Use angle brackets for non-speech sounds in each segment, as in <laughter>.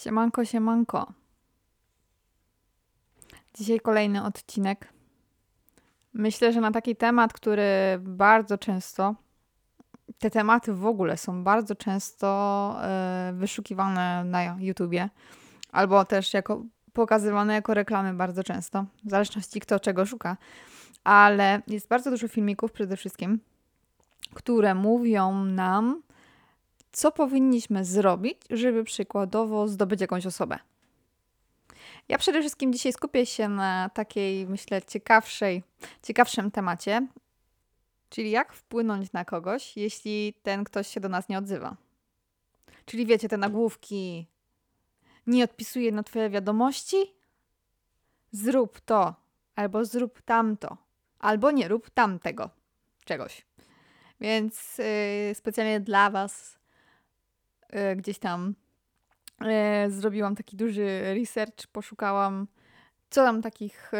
Siemanko, siemanko. Dzisiaj kolejny odcinek. Myślę, że na taki temat, który bardzo często, te tematy w ogóle są bardzo często y, wyszukiwane na YouTubie, albo też jako pokazywane jako reklamy bardzo często, w zależności kto czego szuka. Ale jest bardzo dużo filmików przede wszystkim, które mówią nam, co powinniśmy zrobić, żeby przykładowo zdobyć jakąś osobę. Ja przede wszystkim dzisiaj skupię się na takiej, myślę, ciekawszej, ciekawszym temacie, czyli jak wpłynąć na kogoś, jeśli ten ktoś się do nas nie odzywa. Czyli wiecie, te nagłówki, nie odpisuje na Twoje wiadomości, zrób to, albo zrób tamto, albo nie rób tamtego czegoś. Więc yy, specjalnie dla Was gdzieś tam yy, zrobiłam taki duży research, poszukałam, co tam w takich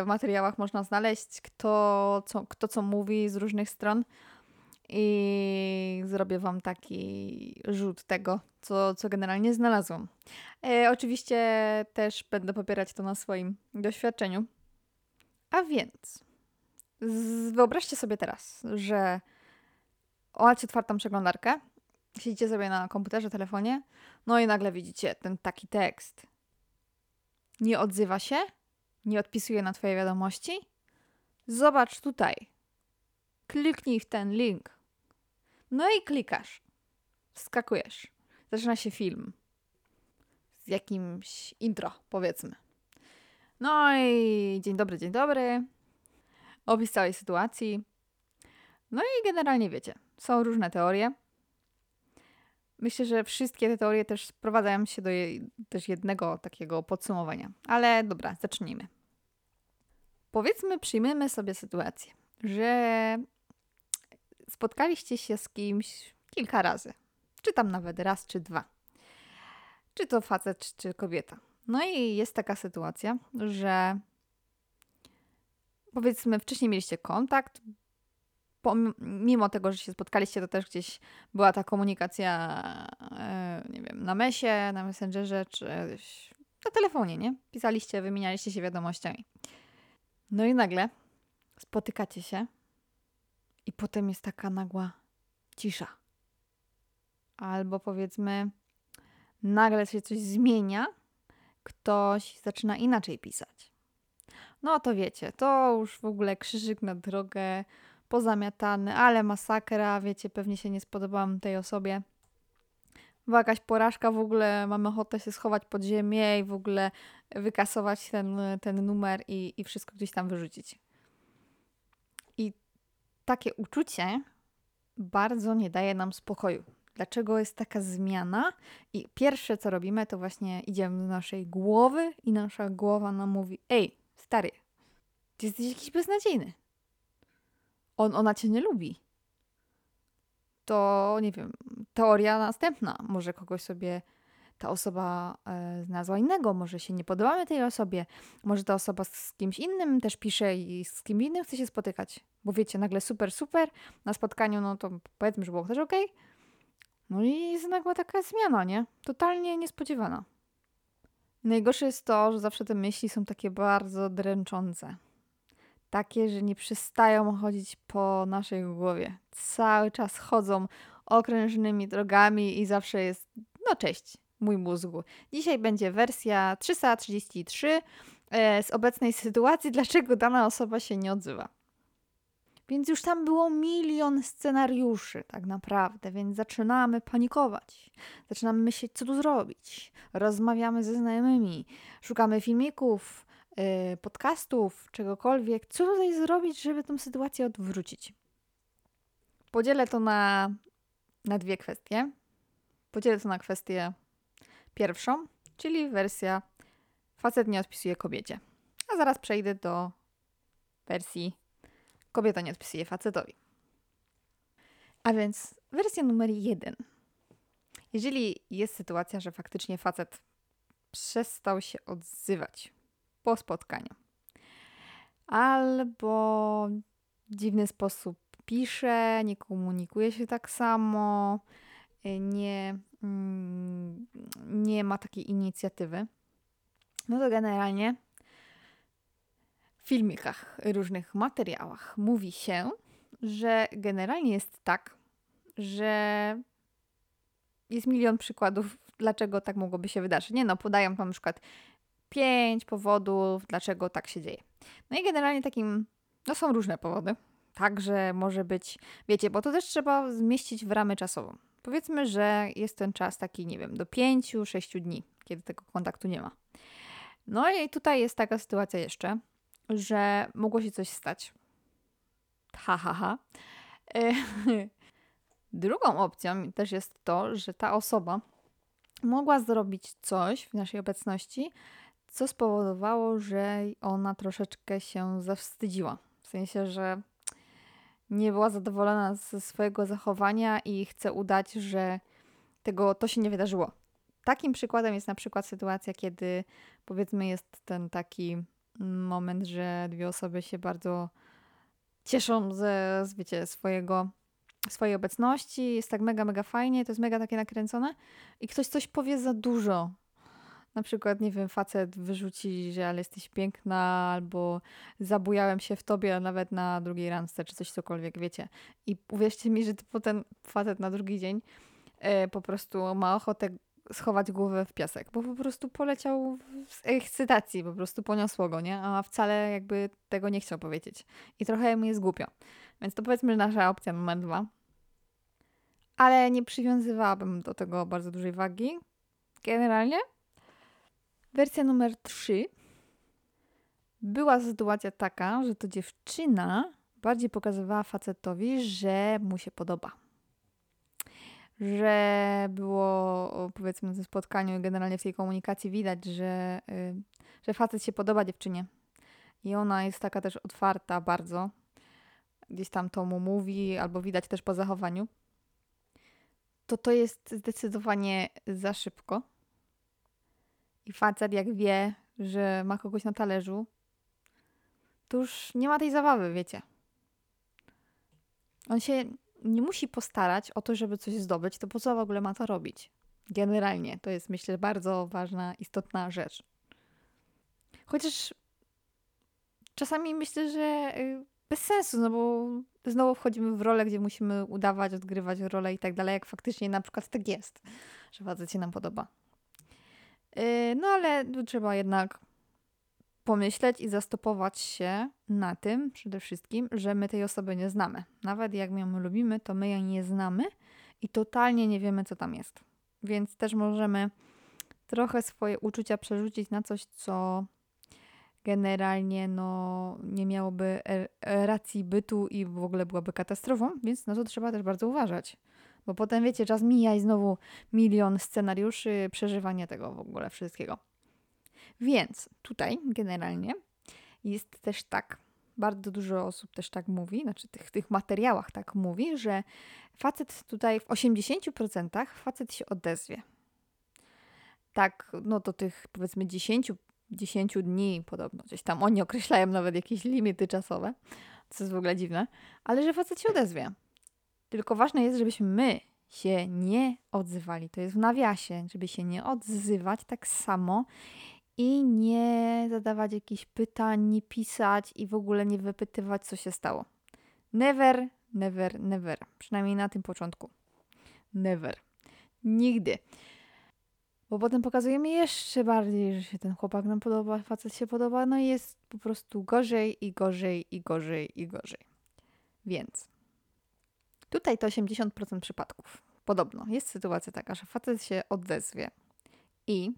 yy, materiałach można znaleźć, kto co, kto co mówi z różnych stron. I zrobię Wam taki rzut tego, co, co generalnie znalazłam. E, oczywiście też będę popierać to na swoim doświadczeniu. A więc, wyobraźcie sobie teraz, że macie otwartą przeglądarkę, siedzicie sobie na komputerze, telefonie, no i nagle widzicie ten taki tekst. Nie odzywa się, nie odpisuje na Twoje wiadomości. Zobacz tutaj. Kliknij w ten link. No i klikasz. Wskakujesz. Zaczyna się film. Z jakimś intro, powiedzmy. No i dzień dobry, dzień dobry. Opis całej sytuacji. No i generalnie wiecie, są różne teorie. Myślę, że wszystkie te teorie też sprowadzają się do je, też jednego takiego podsumowania. Ale dobra, zacznijmy. Powiedzmy, przyjmiemy sobie sytuację, że spotkaliście się z kimś kilka razy, czy tam nawet raz, czy dwa. Czy to facet, czy kobieta. No i jest taka sytuacja, że powiedzmy, wcześniej mieliście kontakt, mimo tego, że się spotkaliście, to też gdzieś była ta komunikacja, e, nie wiem, na mesie, na Messengerze, czy na telefonie, nie? Pisaliście, wymienialiście się wiadomościami. No i nagle spotykacie się i potem jest taka nagła cisza. Albo powiedzmy, nagle się coś zmienia, ktoś zaczyna inaczej pisać. No to wiecie, to już w ogóle krzyżyk na drogę, pozamiatany, ale masakra, wiecie, pewnie się nie spodobałam tej osobie. Była jakaś porażka, w ogóle mamy ochotę się schować pod ziemię i w ogóle wykasować ten, ten numer i, i wszystko gdzieś tam wyrzucić. I takie uczucie bardzo nie daje nam spokoju. Dlaczego jest taka zmiana? I pierwsze co robimy, to właśnie idziemy do naszej głowy i nasza głowa nam mówi: Ej, stary, ty jesteś jakiś beznadziejny on, ona cię nie lubi. To nie wiem, teoria następna. Może kogoś sobie ta osoba e, znalazła innego, może się nie podobamy tej osobie, może ta osoba z kimś innym też pisze i z kim innym chce się spotykać. Bo wiecie, nagle super, super, na spotkaniu, no to powiedzmy, że było też ok. No i jest taka zmiana, nie? Totalnie niespodziewana. Najgorsze jest to, że zawsze te myśli są takie bardzo dręczące takie, że nie przestają chodzić po naszej głowie. Cały czas chodzą okrężnymi drogami i zawsze jest, no cześć, mój mózgu. Dzisiaj będzie wersja 333 e, z obecnej sytuacji, <laughs> dlaczego dana osoba się nie odzywa. Więc już tam było milion scenariuszy, tak naprawdę, więc zaczynamy panikować. Zaczynamy myśleć, co tu zrobić. Rozmawiamy ze znajomymi, szukamy filmików, podcastów, czegokolwiek, co tutaj zrobić, żeby tę sytuację odwrócić. Podzielę to na, na dwie kwestie. Podzielę to na kwestię pierwszą, czyli wersja facet nie odpisuje kobiecie. A zaraz przejdę do wersji kobieta nie odpisuje facetowi. A więc wersja numer jeden. Jeżeli jest sytuacja, że faktycznie facet przestał się odzywać po spotkaniu. Albo dziwny sposób pisze, nie komunikuje się tak samo, nie, mm, nie ma takiej inicjatywy, no to generalnie w filmikach, różnych materiałach mówi się, że generalnie jest tak, że jest milion przykładów, dlaczego tak mogłoby się wydarzyć. Nie no, podają tam na przykład pięć powodów, dlaczego tak się dzieje. No i generalnie takim, no są różne powody. Także może być, wiecie, bo to też trzeba zmieścić w ramę czasową. Powiedzmy, że jest ten czas taki, nie wiem, do pięciu, sześciu dni, kiedy tego kontaktu nie ma. No i tutaj jest taka sytuacja jeszcze, że mogło się coś stać. Ha, ha, ha. E, <laughs> drugą opcją też jest to, że ta osoba mogła zrobić coś w naszej obecności, co spowodowało, że ona troszeczkę się zawstydziła. W sensie, że nie była zadowolona ze swojego zachowania i chce udać, że tego to się nie wydarzyło. Takim przykładem jest na przykład sytuacja, kiedy powiedzmy jest ten taki moment, że dwie osoby się bardzo cieszą ze, z, wiecie, swojego, swojej obecności, jest tak mega, mega fajnie, to jest mega takie nakręcone i ktoś coś powie za dużo. Na przykład, nie wiem, facet wyrzuci, że ale jesteś piękna, albo zabujałem się w tobie nawet na drugiej randce, czy coś cokolwiek, wiecie. I uwierzcie mi, że potem facet na drugi dzień e, po prostu ma ochotę schować głowę w piasek, bo po prostu poleciał z ekscytacji, po prostu poniosło go, nie? A wcale jakby tego nie chciał powiedzieć. I trochę mu jest głupio. Więc to powiedzmy nasza opcja numer dwa. Ale nie przywiązywałabym do tego bardzo dużej wagi. Generalnie. Wersja numer trzy. Była sytuacja taka, że to dziewczyna bardziej pokazywała facetowi, że mu się podoba że było powiedzmy na tym spotkaniu i generalnie w tej komunikacji widać, że, y, że facet się podoba dziewczynie. I ona jest taka też otwarta bardzo. Gdzieś tam to mu mówi, albo widać też po zachowaniu. To to jest zdecydowanie za szybko. I facet jak wie, że ma kogoś na talerzu, to już nie ma tej zabawy, wiecie. On się nie musi postarać o to, żeby coś zdobyć, to po co w ogóle ma to robić? Generalnie to jest, myślę, bardzo ważna, istotna rzecz. Chociaż czasami myślę, że y, bez sensu, no bo znowu wchodzimy w rolę, gdzie musimy udawać, odgrywać rolę i tak dalej, jak faktycznie na przykład tak jest, że facet się nam podoba. Y, no ale trzeba jednak pomyśleć i zastopować się na tym przede wszystkim, że my tej osoby nie znamy. Nawet jak ją lubimy, to my jej nie znamy i totalnie nie wiemy, co tam jest. Więc też możemy trochę swoje uczucia przerzucić na coś, co generalnie no, nie miałoby e, racji bytu i w ogóle byłaby katastrofą, więc na to trzeba też bardzo uważać. Bo potem wiecie, czas mija i znowu milion scenariuszy, przeżywanie tego w ogóle wszystkiego. Więc tutaj generalnie jest też tak, bardzo dużo osób też tak mówi, znaczy tych, tych materiałach tak mówi, że facet tutaj w 80% facet się odezwie. Tak, no do tych powiedzmy 10, 10 dni podobno, gdzieś tam oni określają nawet jakieś limity czasowe, co jest w ogóle dziwne, ale że facet się odezwie. Tylko ważne jest, żebyśmy my się nie odzywali. To jest w nawiasie, żeby się nie odzywać tak samo i nie zadawać jakichś pytań, nie pisać i w ogóle nie wypytywać, co się stało. Never, never, never. Przynajmniej na tym początku. Never. Nigdy. Bo potem pokazujemy jeszcze bardziej, że się ten chłopak nam podoba, facet się podoba, no i jest po prostu gorzej i gorzej i gorzej i gorzej. Więc tutaj to 80% przypadków. Podobno jest sytuacja taka, że facet się odezwie i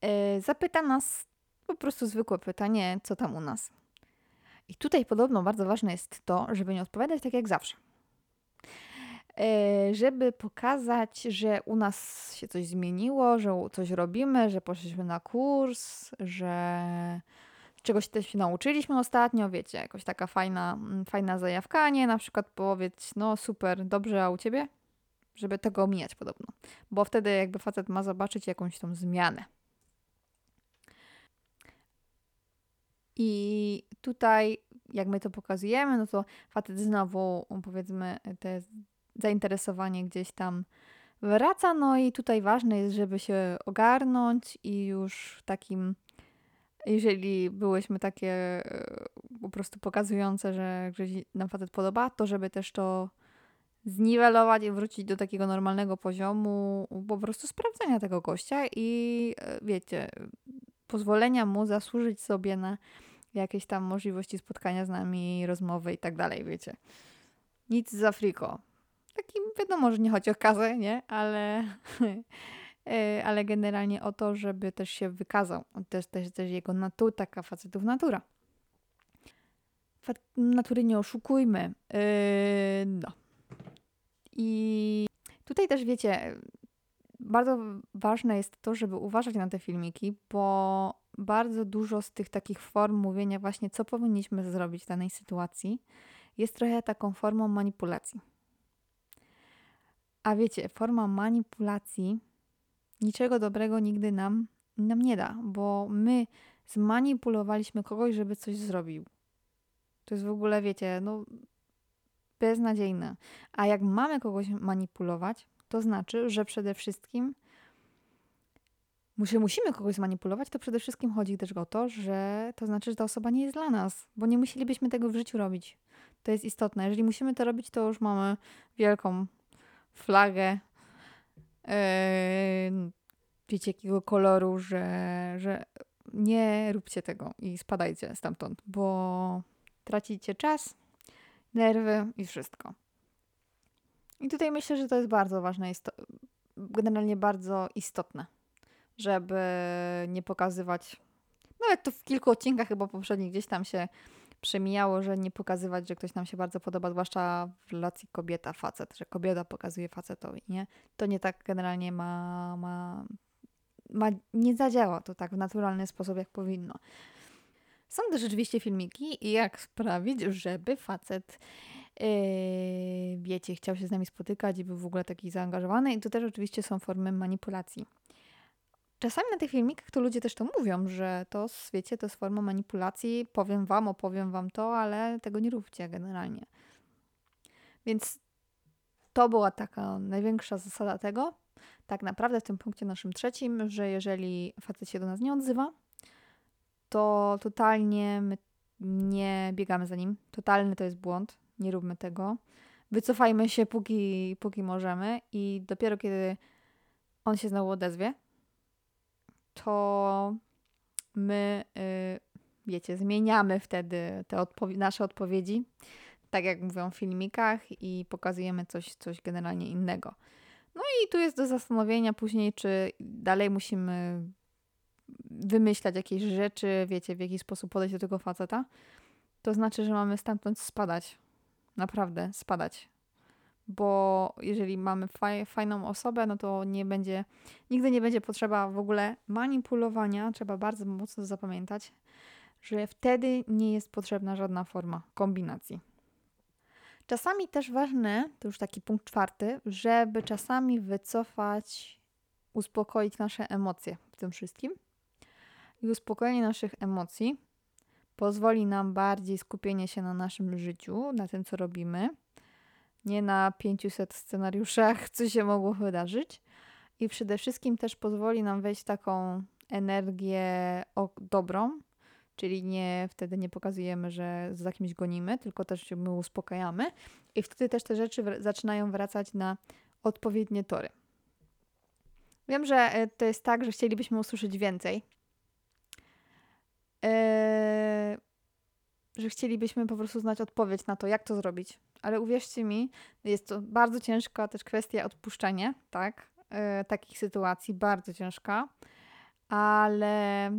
E, zapyta nas po prostu zwykłe pytanie, co tam u nas. I tutaj podobno bardzo ważne jest to, żeby nie odpowiadać tak jak zawsze. E, żeby pokazać, że u nas się coś zmieniło, że coś robimy, że poszliśmy na kurs, że czegoś też się nauczyliśmy ostatnio, wiecie, jakoś taka fajna, mm, fajna zajawka, nie na przykład powiedzieć, no super, dobrze, a u ciebie? Żeby tego omijać podobno. Bo wtedy jakby facet ma zobaczyć jakąś tą zmianę. I tutaj, jak my to pokazujemy, no to facet znowu, powiedzmy, te zainteresowanie gdzieś tam Wraca, no i tutaj ważne jest, żeby się ogarnąć i już takim, jeżeli byłyśmy takie e, po prostu pokazujące, że, nam facet podoba, to żeby też to zniwelować i wrócić do takiego normalnego poziomu po prostu sprawdzenia tego gościa i e, wiecie, pozwolenia mu zasłużyć sobie na jakieś tam możliwości spotkania z nami, rozmowy i tak dalej, wiecie. Nic z Afriko. Takim wiadomo, że nie chodzi o kasę, nie? Ale, <laughs> ale generalnie o to, żeby też się wykazał. Też, też, też jego natura, taka facetów natura. Natury nie oszukujmy. Yy, no. I tutaj też wiecie, bardzo ważne jest to, żeby uważać na te filmiki, bo bardzo dużo z tych takich form mówienia właśnie, co powinniśmy zrobić w danej sytuacji, jest trochę taką formą manipulacji. A wiecie, forma manipulacji niczego dobrego nigdy nam, nam nie da, bo my zmanipulowaliśmy kogoś, żeby coś zrobił. To jest w ogóle, wiecie, no beznadziejne. A jak mamy kogoś manipulować, to znaczy, że przede wszystkim musimy kogoś zmanipulować, to przede wszystkim chodzi też o to, że to znaczy, że ta osoba nie jest dla nas, bo nie musielibyśmy tego w życiu robić. To jest istotne. Jeżeli musimy to robić, to już mamy wielką flagę. Wiecie jakiego koloru, że, że nie róbcie tego i spadajcie stamtąd, bo tracicie czas, nerwy i wszystko. I tutaj myślę, że to jest bardzo ważne, generalnie bardzo istotne, żeby nie pokazywać, nawet to w kilku odcinkach chyba poprzednich gdzieś tam się przemijało, że nie pokazywać, że ktoś nam się bardzo podoba, zwłaszcza w relacji kobieta-facet, że kobieta pokazuje facetowi, nie? To nie tak generalnie ma, ma, ma, nie zadziała to tak w naturalny sposób, jak powinno. Są też rzeczywiście filmiki, jak sprawić, żeby facet yy, wiecie, chciał się z nami spotykać i był w ogóle taki zaangażowany. I to też oczywiście są formy manipulacji. Czasami na tych filmikach to ludzie też to mówią, że to, wiecie, to jest forma manipulacji. Powiem wam, opowiem wam to, ale tego nie róbcie generalnie. Więc to była taka największa zasada tego, tak naprawdę w tym punkcie naszym trzecim, że jeżeli facet się do nas nie odzywa, to totalnie my nie biegamy za nim. Totalny to jest błąd. Nie róbmy tego. Wycofajmy się, póki, póki możemy, i dopiero kiedy on się znowu odezwie, to my, yy, wiecie, zmieniamy wtedy te odpow nasze odpowiedzi, tak jak mówią w filmikach, i pokazujemy coś, coś generalnie innego. No i tu jest do zastanowienia później, czy dalej musimy wymyślać jakieś rzeczy, wiecie, w jaki sposób podejść do tego faceta, to znaczy, że mamy stamtąd spadać. Naprawdę, spadać. Bo jeżeli mamy faj, fajną osobę, no to nie będzie, nigdy nie będzie potrzeba w ogóle manipulowania. Trzeba bardzo mocno zapamiętać, że wtedy nie jest potrzebna żadna forma kombinacji. Czasami też ważne, to już taki punkt czwarty, żeby czasami wycofać, uspokoić nasze emocje w tym wszystkim i uspokojenie naszych emocji pozwoli nam bardziej skupienie się na naszym życiu, na tym, co robimy, nie na 500 scenariuszach, co się mogło wydarzyć. I przede wszystkim też pozwoli nam wejść taką energię dobrą, czyli nie wtedy nie pokazujemy, że za kimś gonimy, tylko też się my uspokajamy i wtedy też te rzeczy zaczynają wracać na odpowiednie tory. Wiem, że e, to jest tak, że chcielibyśmy usłyszeć więcej, Eee, że chcielibyśmy po prostu znać odpowiedź na to, jak to zrobić. Ale uwierzcie mi, jest to bardzo ciężka też kwestia odpuszczenia, tak? Eee, takich sytuacji, bardzo ciężka, ale,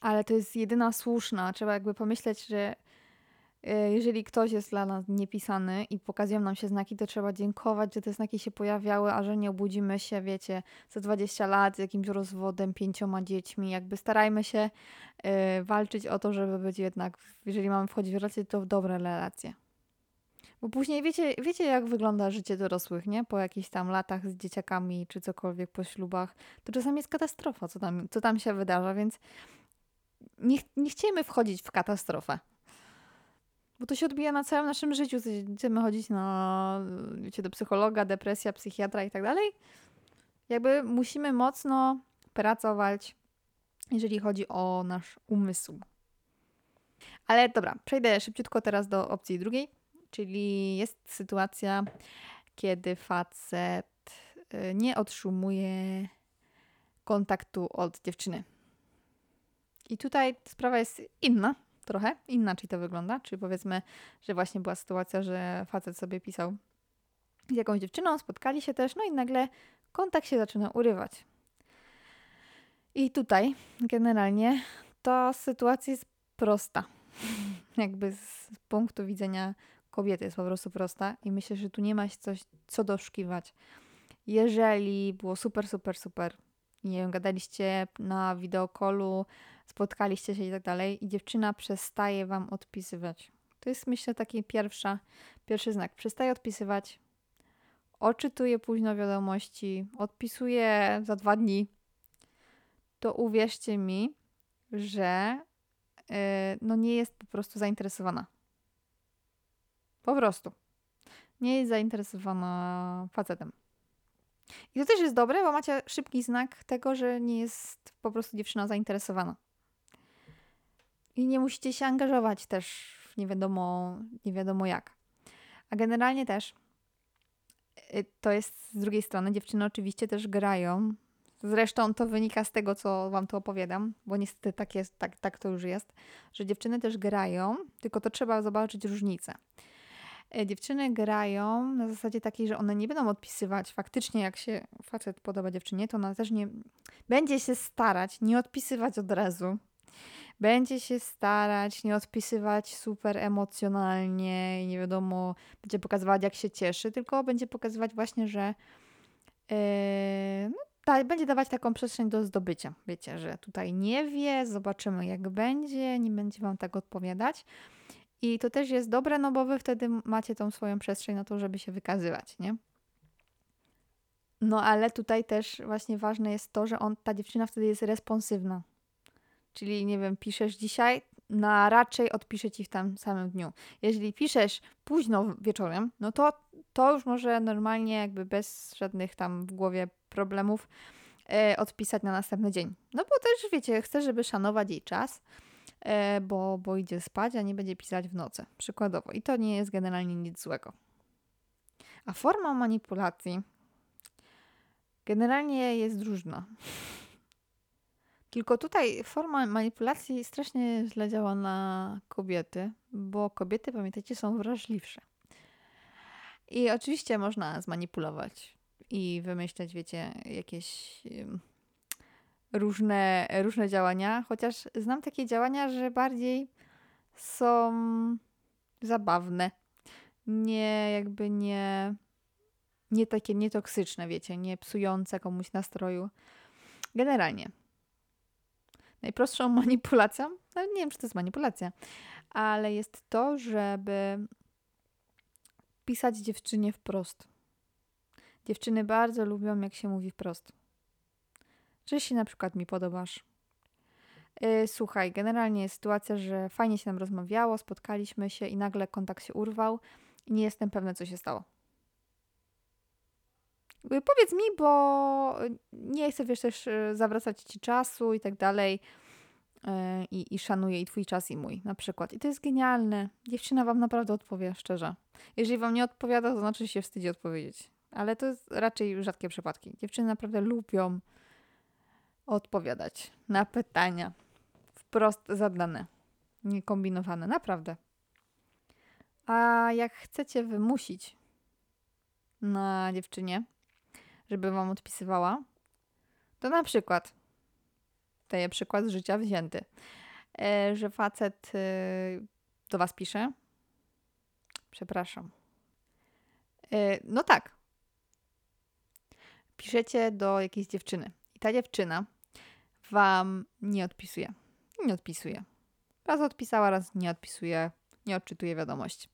ale to jest jedyna słuszna. Trzeba jakby pomyśleć, że jeżeli ktoś jest dla nas niepisany i pokazują nam się znaki, to trzeba dziękować, że te znaki się pojawiały, a że nie obudzimy się, wiecie, za 20 lat z jakimś rozwodem, pięcioma dziećmi. Jakby starajmy się y, walczyć o to, żeby być jednak, jeżeli mamy wchodzić w relacje, to w dobre relacje. Bo później wiecie, wiecie, jak wygląda życie dorosłych, nie? Po jakichś tam latach z dzieciakami czy cokolwiek po ślubach. To czasami jest katastrofa, co tam, co tam się wydarza, więc nie, nie chcielibyśmy wchodzić w katastrofę. Bo to się odbija na całym naszym życiu. Chcemy chodzić na, wiecie, do psychologa, depresja, psychiatra i tak dalej. Jakby musimy mocno pracować, jeżeli chodzi o nasz umysł. Ale dobra, przejdę szybciutko teraz do opcji drugiej, czyli jest sytuacja, kiedy facet y, nie otrzymuje kontaktu od dziewczyny. I tutaj sprawa jest inna, trochę inaczej to wygląda. Czyli powiedzmy, że właśnie była sytuacja, że facet sobie pisał z jakąś dziewczyną, spotkali się też, no i nagle kontakt się zaczyna urywać. I tutaj generalnie ta sytuacja jest prosta. <laughs> Jakby z punktu widzenia kobiety jest po prostu prosta i myślę, że tu nie ma coś, co doszukiwać. Jeżeli było super, super, super, nie wiem, gadaliście na wideokolu, spotkaliście się i tak dalej i dziewczyna przestaje wam odpisywać. To jest myślę taki pierwsza, pierwszy znak. Przestaje odpisywać, odczytuje późno wiadomości, odpisuje za dwa dni, to uwierzcie mi, że yy, no nie jest po prostu zainteresowana. Po prostu. Nie jest zainteresowana facetem. I to też jest dobre, bo macie szybki znak tego, że nie jest po prostu dziewczyna zainteresowana. I nie musicie się angażować też w nie wiadomo, nie wiadomo jak. A generalnie też y, to jest z drugiej strony, dziewczyny oczywiście też grają. Zresztą to wynika z tego, co Wam tu opowiadam, bo niestety tak, jest, tak, tak to już jest, że dziewczyny też grają, tylko to trzeba zobaczyć różnicę. E, dziewczyny grają na zasadzie takiej, że one nie będą odpisywać faktycznie, jak się facet podoba dziewczynie, to ona też nie będzie się starać nie odpisywać od razu. Będzie się starać nie odpisywać super emocjonalnie i nie wiadomo, będzie pokazywać, jak się cieszy, tylko będzie pokazywać właśnie, że yy, no, da, będzie dawać taką przestrzeń do zdobycia. Wiecie, że tutaj nie wie, zobaczymy, jak będzie, nie będzie wam tak odpowiadać. I to też jest dobre, no bo wy wtedy macie tą swoją przestrzeń na to, żeby się wykazywać, nie? No ale tutaj też właśnie ważne jest to, że on, ta dziewczyna wtedy jest responsywna. Czyli nie wiem, piszesz dzisiaj, na raczej odpisze ci w tym samym dniu. Jeżeli piszesz późno wieczorem, no to to już może normalnie jakby bez żadnych tam w głowie problemów e, odpisać na następny dzień. No bo też wiecie, chcę, żeby szanować jej czas E, bo, bo idzie spać, a nie będzie pisać w nocy, przykładowo. I to nie jest generalnie nic złego. A forma manipulacji generalnie jest różna. Tylko tutaj forma manipulacji strasznie źle działa na kobiety, bo kobiety, pamiętajcie, są wrażliwsze. I oczywiście można zmanipulować i wymyśleć, wiecie, jakieś różne, różne działania, chociaż znam takie działania, że bardziej są zabawne. Nie, jakby nie, nie takie nietoksyczne, wiecie, nie psujące komuś nastroju. Generalnie. Najprostszą <laughs> manipulacją, no nie wiem, czy to jest manipulacja, ale jest to, żeby pisać dziewczynie wprost. Dziewczyny bardzo lubią, jak się mówi wprost że się na przykład mi podobasz. Yy, słuchaj, generalnie jest sytuacja, że fajnie się nam rozmawiało, spotkaliśmy się i nagle kontakt się urwał i nie jestem pewna, co się stało. Yy, powiedz mi, bo nie chcę, wiesz, też yy, zawracać ci czasu i tak dalej. I, I szanuję i twój czas, i mój, na przykład. I to jest genialne. Dziewczyna wam naprawdę odpowie, szczerze. Jeżeli wam nie odpowiada, to znaczy się wstydzi odpowiedzieć. Ale to jest raczej rzadkie przypadki. Dziewczyny naprawdę lubią odpowiadać na pytania wprost zadane, niekombinowane, naprawdę. A jak chcecie wymusić na dziewczynie, żeby wam odpisywała, to na przykład, daję przykład z życia wzięty, e, że facet e, do was pisze, przepraszam. E, no tak. Piszecie do jakiejś dziewczyny. I ta dziewczyna Wam nie odpisuje. Nie odpisuje. Raz odpisała, raz nie odpisuje, nie odczytuje wiadomości.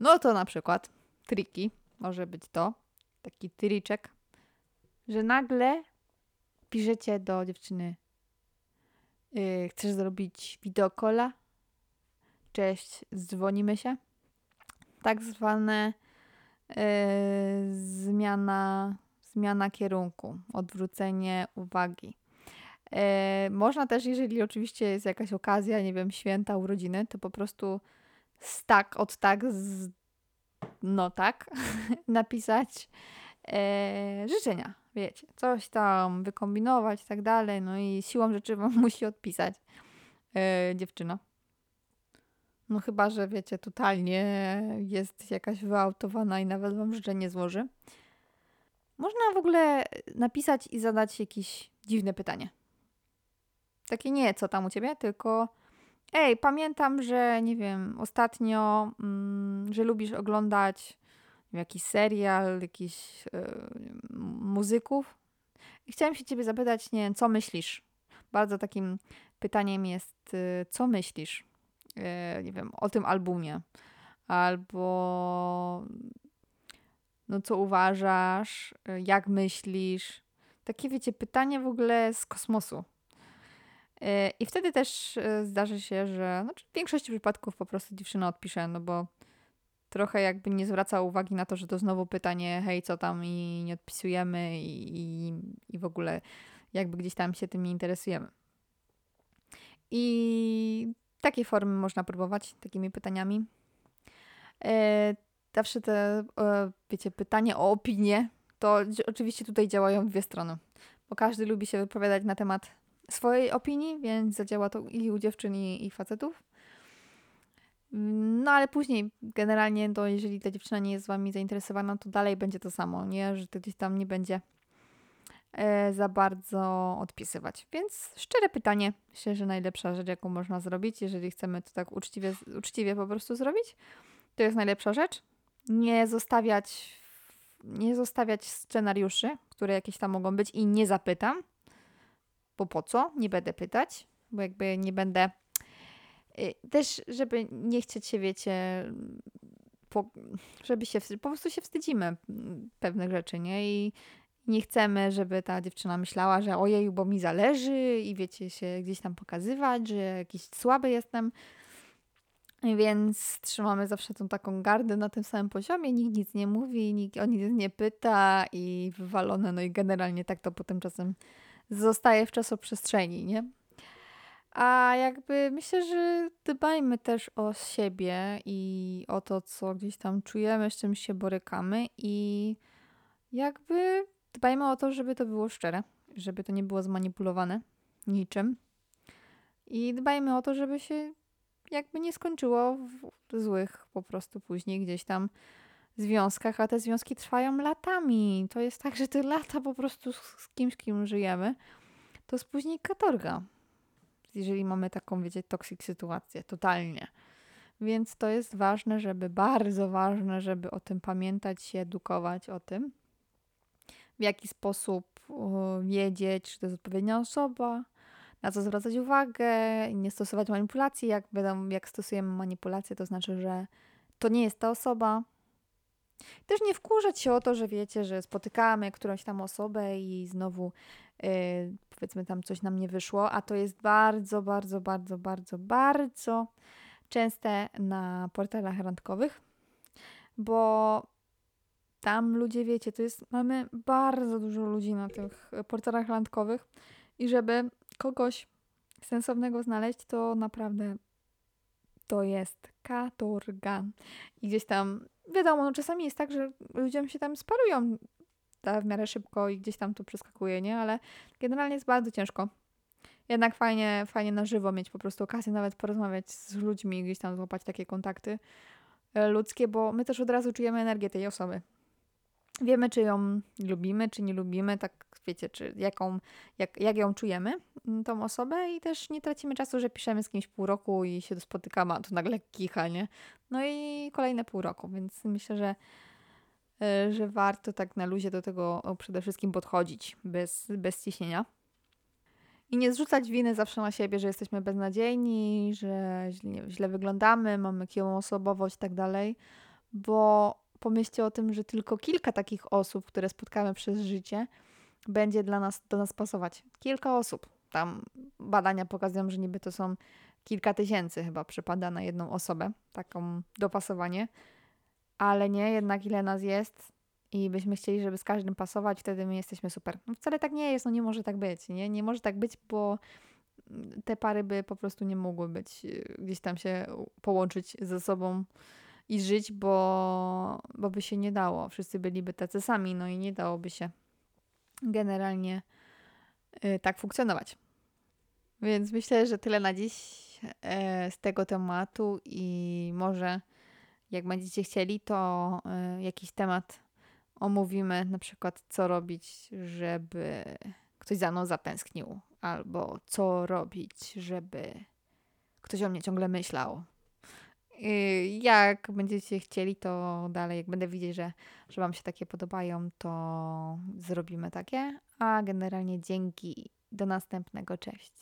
No to na przykład triki, może być to, taki triczek, że nagle piszecie do dziewczyny yy, chcesz zrobić wideokola? cześć, dzwonimy się. Tak zwane yy, zmiana, zmiana kierunku, odwrócenie uwagi. Yy, można też, jeżeli oczywiście jest jakaś okazja, nie wiem, święta, urodziny, to po prostu z tak, od tak, z no tak, <laughs> napisać e, życzenia, wiecie, coś tam wykombinować i tak dalej, no i siłą rzeczy wam <laughs> musi odpisać e, dziewczyna. No chyba, że wiecie, totalnie jest jakaś wyautowana i nawet wam życzenie złoży. Można w ogóle napisać i zadać jakieś dziwne pytanie. Takie nie, co tam u ciebie, tylko ej, pamiętam, że nie wiem, ostatnio, mm, że lubisz oglądać jakiś serial, jakiś yy, muzyków. I chciałem się ciebie zapytać, nie co myślisz? Bardzo takim pytaniem jest, yy, co myślisz? Yy, nie wiem, o tym albumie. Albo no co uważasz, jak myślisz? Takie, wiecie, pytanie w ogóle z kosmosu. I wtedy też zdarzy się, że znaczy w większości przypadków po prostu dziewczyna odpisze, no bo trochę jakby nie zwraca uwagi na to, że to znowu pytanie, hej, co tam i nie odpisujemy i, i, i w ogóle jakby gdzieś tam się tym nie interesujemy. I takie formy można próbować, takimi pytaniami. E, zawsze te, e, wiecie, pytanie o opinię, to oczywiście tutaj działają dwie strony, bo każdy lubi się wypowiadać na temat swojej opinii, więc zadziała to i u dziewczyn, i, i facetów. No ale później generalnie to jeżeli ta dziewczyna nie jest wami zainteresowana, to dalej będzie to samo, nie? Że to gdzieś tam nie będzie e, za bardzo odpisywać. Więc szczere pytanie, myślę, że najlepsza rzecz, jaką można zrobić, jeżeli chcemy to tak uczciwie, uczciwie po prostu zrobić, to jest najlepsza rzecz. Nie zostawiać, nie zostawiać scenariuszy, które jakieś tam mogą być i nie zapytam, bo po co? Nie będę pytać, bo jakby nie będę. Y, też, żeby nie chcieć się, wiecie, po, żeby się, po prostu się wstydzimy pewnych rzeczy, nie? I nie chcemy, żeby ta dziewczyna myślała, że ojej, bo mi zależy i wiecie, się gdzieś tam pokazywać, że jakiś słaby jestem. Więc trzymamy zawsze tą taką gardę na tym samym poziomie, nikt nic nie mówi, nikt o nic nie pyta i wywalone, no i generalnie tak to potem czasem zostaje w czasoprzestrzeni, nie? A jakby myślę, że dbajmy też o siebie i o to, co gdzieś tam czujemy, z czym się borykamy i jakby dbajmy o to, żeby to było szczere, żeby to nie było zmanipulowane niczym. I dbajmy o to, żeby się jakby nie skończyło w złych po prostu później gdzieś tam związkach, a te związki trwają latami. To jest tak, że te lata po prostu z kimś, kim żyjemy, to jest później katorga. Jeżeli mamy taką, wiecie, toksik sytuację, totalnie. Więc to jest ważne, żeby, bardzo ważne, żeby o tym pamiętać, się edukować o tym, w jaki sposób wiedzieć, czy to jest odpowiednia osoba, na co zwracać uwagę, nie stosować manipulacji. Jak, wiadomo, jak stosujemy manipulację, to znaczy, że to nie jest ta osoba, też nie wkurzać się o to, że wiecie, że spotykamy którąś tam osobę i znowu powiedzmy tam coś nam nie wyszło, a to jest bardzo, bardzo, bardzo, bardzo, bardzo częste na portalach randkowych, bo tam ludzie, wiecie, to jest, mamy bardzo dużo ludzi na tych portalach randkowych i żeby kogoś sensownego znaleźć, to naprawdę to jest katorga. I gdzieś tam wiadomo, no czasami jest tak, że ludziom się tam sparują w miarę szybko i gdzieś tam to przeskakuje, nie? Ale generalnie jest bardzo ciężko. Jednak fajnie, fajnie na żywo mieć po prostu okazję nawet porozmawiać z ludźmi, gdzieś tam złapać takie kontakty e, ludzkie, bo my też od razu czujemy energię tej osoby. Wiemy, czy ją lubimy, czy nie lubimy, tak wiecie, czy jaką, jak, jak ją czujemy, mm, tą osobę i też nie tracimy czasu, że piszemy z kimś pół roku i się spotykamy, a tu nagle kicha, nie? No i kolejne pół roku, więc myślę, że że warto tak na luzie do tego przede wszystkim podchodzić bez, bez ciśnienia. I nie zrzucać winy zawsze na siebie, że jesteśmy beznadziejni, że źle, źle wyglądamy, mamy kiłą osobowość i tak dalej, bo pomyślcie o tym, że tylko kilka takich osób, które spotkamy przez życie, będzie dla nas, do nas pasować. Kilka osób. Tam badania pokazują, że niby to są kilka tysięcy chyba przypada na jedną osobę, taką dopasowanie. Ale nie, jednak ile nas jest i byśmy chcieli, żeby z każdym pasować, wtedy my jesteśmy super. No wcale tak nie jest, no nie może tak być, nie? Nie może tak być, bo te pary by po prostu nie mogły być, y, gdzieś tam się połączyć ze sobą i żyć, bo, bo by się nie dało. Wszyscy byliby tacy sami, no i nie dałoby się generalnie y, tak funkcjonować. Więc myślę, że tyle na dziś e, z tego tematu i może jak będziecie chcieli, to e, jakiś temat omówimy, na przykład co robić, żeby ktoś za mną zatęsknił, albo co robić, żeby ktoś o mnie ciągle myślał. Jak będziecie chcieli, to dalej, jak będę widzieć, że, że Wam się takie podobają, to zrobimy takie. A generalnie dzięki. Do następnego. Cześć.